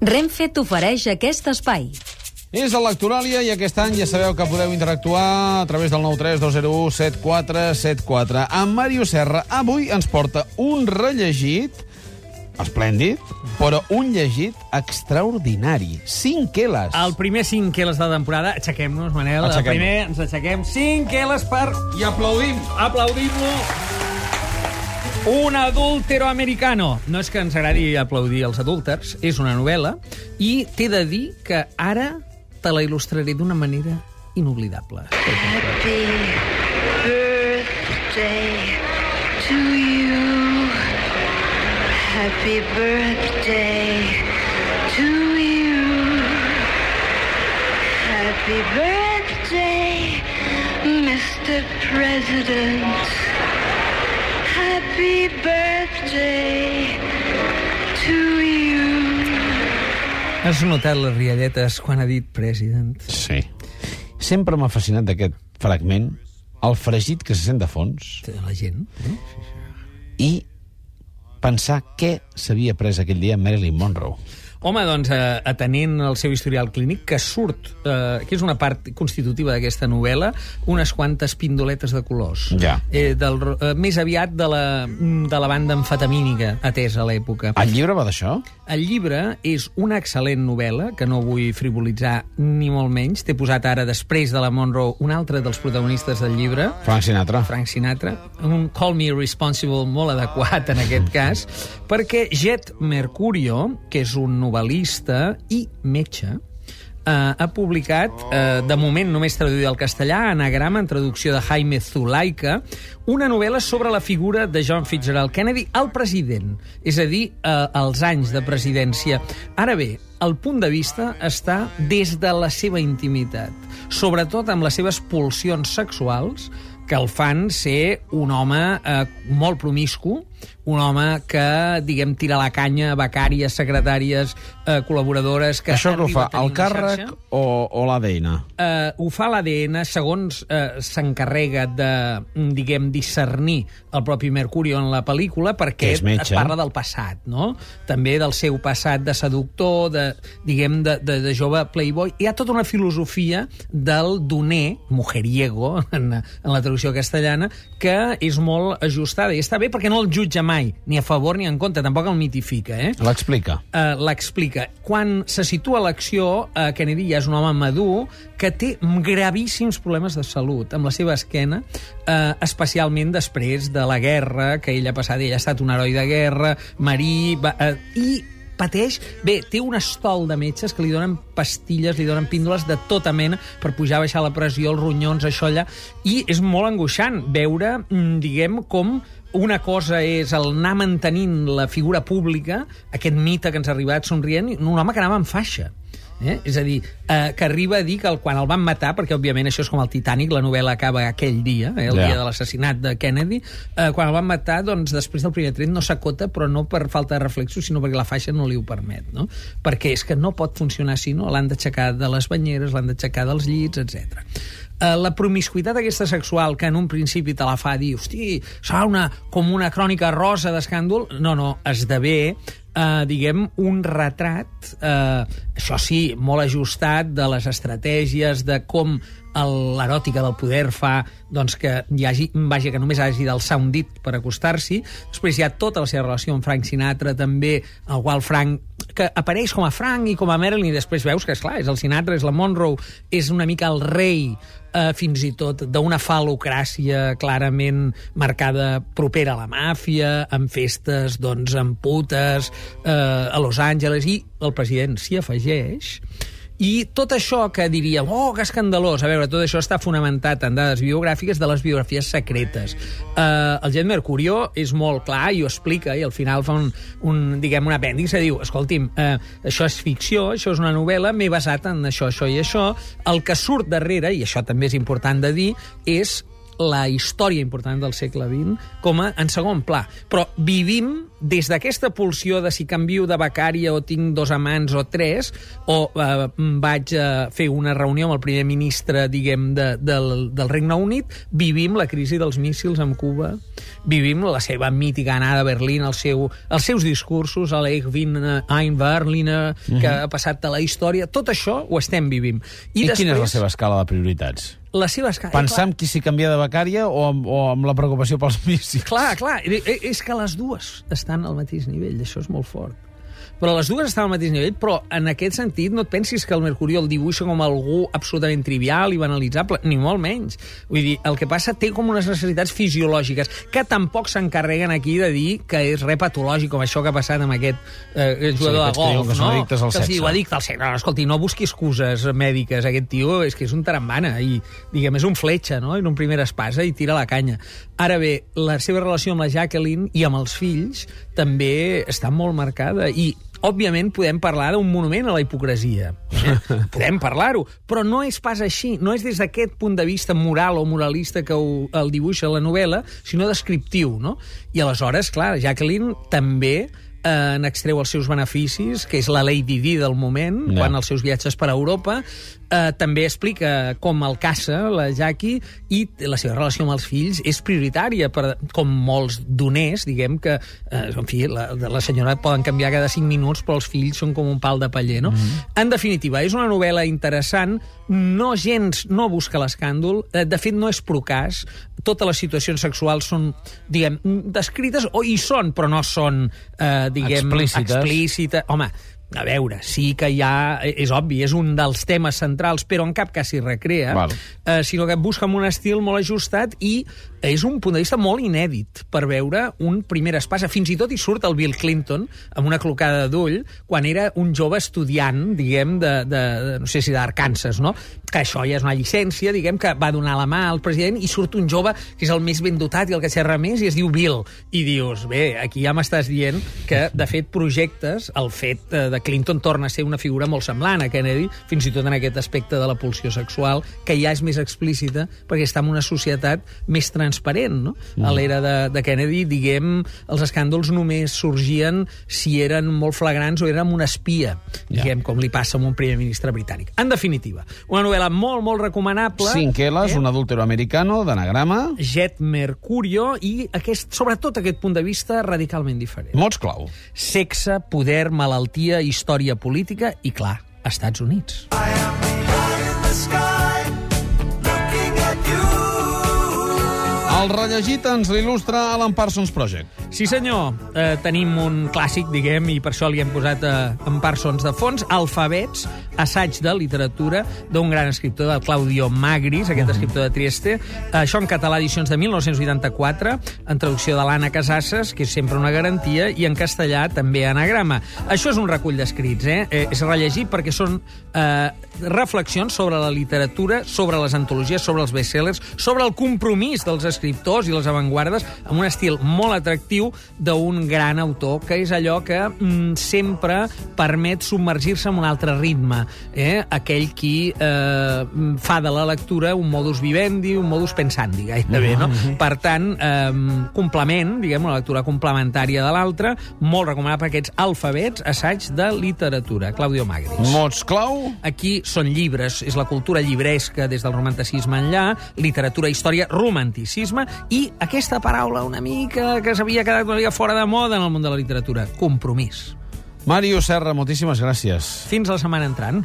Renfe t'ofereix aquest espai. És Electoràlia i aquest any ja sabeu que podeu interactuar a través del 932017474. En Mario Serra avui ens porta un rellegit esplèndid, però un llegit extraordinari. 5 queles. El primer 5 queles de la temporada. Aixequem-nos, Manel. Aixequem-nos. El primer ens aixequem. 5 queles per... I aplaudim. Aplaudim-lo. Un adúltero americano. No és que ens agradi aplaudir els adúlters, és una novel·la, i t'he de dir que ara te la il·lustraré d'una manera inoblidable. Happy birthday to you. Happy birthday to you. Happy birthday, Mr. President. Happy birthday to you. Has notat les rialletes quan ha dit president? Sí. Sempre m'ha fascinat d'aquest fragment el fregit que se sent de fons De la gent. No? i pensar què s'havia pres aquell dia Marilyn Monroe. Home, doncs, eh, atenent el seu historial clínic, que surt, eh, que és una part constitutiva d'aquesta novel·la, unes quantes pindoletes de colors. Ja. Eh, del, eh, més aviat de la, de la banda amfetamínica atesa a l'època. El llibre va d'això? El llibre és una excel·lent novel·la, que no vull frivolitzar ni molt menys. T'he posat ara, després de la Monroe, un altre dels protagonistes del llibre, Frank Sinatra. Frank Sinatra, un Call Me Responsible molt adequat en aquest cas, perquè Jet Mercurio, que és un novel·lista i metge, eh, ha publicat, eh, de moment només traduïda al castellà, anagrama en traducció de Jaime Zulaika, una novel·la sobre la figura de John Fitzgerald Kennedy, el president, és a dir, eh, els anys de presidència. Ara bé, el punt de vista està des de la seva intimitat, sobretot amb les seves pulsions sexuals, que el fan ser un home eh, molt promiscu, un home que, diguem, tira la canya a becàries, secretàries, eh, col·laboradores... Que Això que ho fa, el càrrec xarxa. o, o l'ADN? Eh, ho fa l'ADN, segons eh, s'encarrega de, diguem, discernir el propi Mercurio en la pel·lícula, perquè es parla del passat, no? També del seu passat de seductor, de, diguem, de, de, de jove playboy. Hi ha tota una filosofia del doner, mujeriego, en, en la traducció castellana, que és molt ajustada. I està bé perquè no el jutja mai, ni a favor ni en contra, tampoc el mitifica, eh? L'explica. eh, l'explica. Quan se situa l'acció, eh, Kennedy ja és un home madur que té gravíssims problemes de salut amb la seva esquena, eh, especialment després de la guerra que ell ha passat. Ell ha estat un heroi de guerra, marí, va, eh, i pateix... Bé, té un estol de metges que li donen pastilles, li donen píndoles de tota mena per pujar, baixar la pressió, els ronyons, això allà, i és molt angoixant veure, mm, diguem, com una cosa és el anar mantenint la figura pública, aquest mite que ens ha arribat somrient, un home que anava en faixa. Eh? És a dir, eh, que arriba a dir que el, quan el van matar, perquè òbviament això és com el Titanic, la novel·la acaba aquell dia, eh, el Ja. dia de l'assassinat de Kennedy, eh, quan el van matar, doncs després del primer tret no s'acota, però no per falta de reflexos, sinó perquè la faixa no li ho permet, no? Perquè és que no pot funcionar així, no? L'han d'aixecar de les banyeres, l'han d'aixecar dels llits, etc. Eh, la promiscuitat aquesta sexual que en un principi te la fa dir, hosti, serà una, com una crònica rosa d'escàndol, no, no, esdevé eh, diguem, un retrat, eh, això sí, molt ajustat de les estratègies, de com l'eròtica del poder fa doncs, que hi hagi, vaja, que només hagi d'alçar un dit per acostar-s'hi. Després hi ha tota la seva relació amb Frank Sinatra, també, el qual Frank que apareix com a Frank i com a Marilyn, i després veus que, és clar és el Sinatra, és la Monroe, és una mica el rei, eh, fins i tot d'una falocràcia clarament marcada propera a la màfia, amb festes, doncs, amb putes, eh, a Los Angeles, i el president s'hi afegeix, i tot això que diríem, oh, que escandalós, a veure, tot això està fonamentat en dades biogràfiques de les biografies secretes. Uh, el Jet Mercurio és molt clar i ho explica, i al final fa un, un diguem, un apèndix que diu, escolti'm, uh, això és ficció, això és una novel·la, m'he basat en això, això i això. El que surt darrere, i això també és important de dir, és la història important del segle XX com a en segon pla. Però vivim des d'aquesta pulsió de si canvio de becària o tinc dos amants o tres, o eh, vaig a fer una reunió amb el primer ministre, diguem, de, del, del Regne Unit, vivim la crisi dels míssils amb Cuba, vivim la seva mítica anada a Berlín, el seu, els seus discursos, a l'Eich bin ein Berliner, que ha passat a la història, tot això ho estem vivint. I, I quina és la seva escala de prioritats? Seva escala... Pensar en qui s'hi canvia de becària o amb, o amb la preocupació pels míssils? Clar, clar, és que les dues estan al mateix nivell, això és molt fort. Però les dues estan al mateix nivell, però en aquest sentit no et pensis que el Mercurio el dibuixa com algú absolutament trivial i banalitzable, ni molt menys. Vull dir, el que passa té com unes necessitats fisiològiques que tampoc s'encarreguen aquí de dir que és re patològic, com això que ha passat amb aquest eh, jugador aquests de que golf, que són no? addictes al que sexe. diu addicte al sexe. No, no, escolti, no busqui excuses mèdiques. Aquest tio és que és un tarambana i, diguem, és un fletxa, no?, en un primer espasa i tira la canya. Ara bé, la seva relació amb la Jacqueline i amb els fills també està molt marcada i òbviament podem parlar d'un monument a la hipocresia. Eh? podem parlar-ho, però no és pas així. No és des d'aquest punt de vista moral o moralista que ho, el dibuixa la novel·la, sinó descriptiu, no? I aleshores, clar, Jacqueline també eh, n'extreu els seus beneficis, que és la Lady Di del moment, Ja. quan els seus viatges per a Europa, eh, també explica com el caça, la Jackie, i la seva relació amb els fills és prioritària, per, com molts doners, diguem que, eh, en fi, la, la senyora poden canviar cada 5 minuts, però els fills són com un pal de paller, no? En definitiva, és una novel·la interessant, no gens, no busca l'escàndol, eh, de fet no és procàs, totes les situacions sexuals són, diguem, descrites, o hi són, però no són, eh, diguem, Explícites. explícites. Home, a veure, sí que hi ha... És obvi, és un dels temes centrals, però en cap cas s'hi recrea, Val. eh, sinó que busca un estil molt ajustat i és un punt de vista molt inèdit per veure un primer espasa. Fins i tot hi surt el Bill Clinton amb una clocada d'ull quan era un jove estudiant, diguem, de, de, de no sé si d'Arkansas, no? Que això ja és una llicència, diguem, que va donar la mà al president i surt un jove que és el més ben dotat i el que xerra més i es diu Bill. I dius, bé, aquí ja m'estàs dient que, de fet, projectes, el fet eh, de Clinton torna a ser una figura molt semblant a Kennedy, fins i tot en aquest aspecte de la pulsió sexual, que ja és més explícita perquè està en una societat més transparent, no? A l'era de, de Kennedy, diguem, els escàndols només sorgien si eren molt flagrants o eren amb una espia, diguem, com li passa amb un primer ministre britànic. En definitiva, una novel·la molt, molt recomanable. Cinqueles, eh? un adúltero americano, d'anagrama. Jet Mercurio i aquest, sobretot aquest punt de vista radicalment diferent. Mots clau. Sexe, poder, malaltia, història política i, clar, Estats Units. El rellegit ens l'il·lustra Alan Parsons Project. Sí, senyor. Eh, tenim un clàssic, diguem, i per això li hem posat eh, en Parsons de fons, Alfabets, assaig de literatura d'un gran escriptor, del Claudio Magris, aquest escriptor de Trieste. Això en català, edicions de 1984, en traducció de l'Anna Casasses, que és sempre una garantia, i en castellà també anagrama. Això és un recull d'escrits, eh? eh és rellegit perquè són eh, reflexions sobre la literatura, sobre les antologies, sobre els bestsellers, sobre el compromís dels escriptors i les avantguardes, amb un estil molt atractiu d'un gran autor, que és allò que mm, sempre permet submergir-se en un altre ritme, eh? aquell qui eh, fa de la lectura un modus vivendi, un modus pensandi, gairebé, no? Per tant, eh, complement, diguem, una lectura complementària de l'altra, molt recomanable aquests alfabets, assaig de literatura. Claudio Magris. Mots clau. Aquí són llibres, és la cultura llibresca des del romanticisme enllà, literatura, història, romanticisme i aquesta paraula una mica que s'havia quedat una mica fora de moda en el món de la literatura, compromís. Mario Serra, moltíssimes gràcies. Fins la setmana entrant.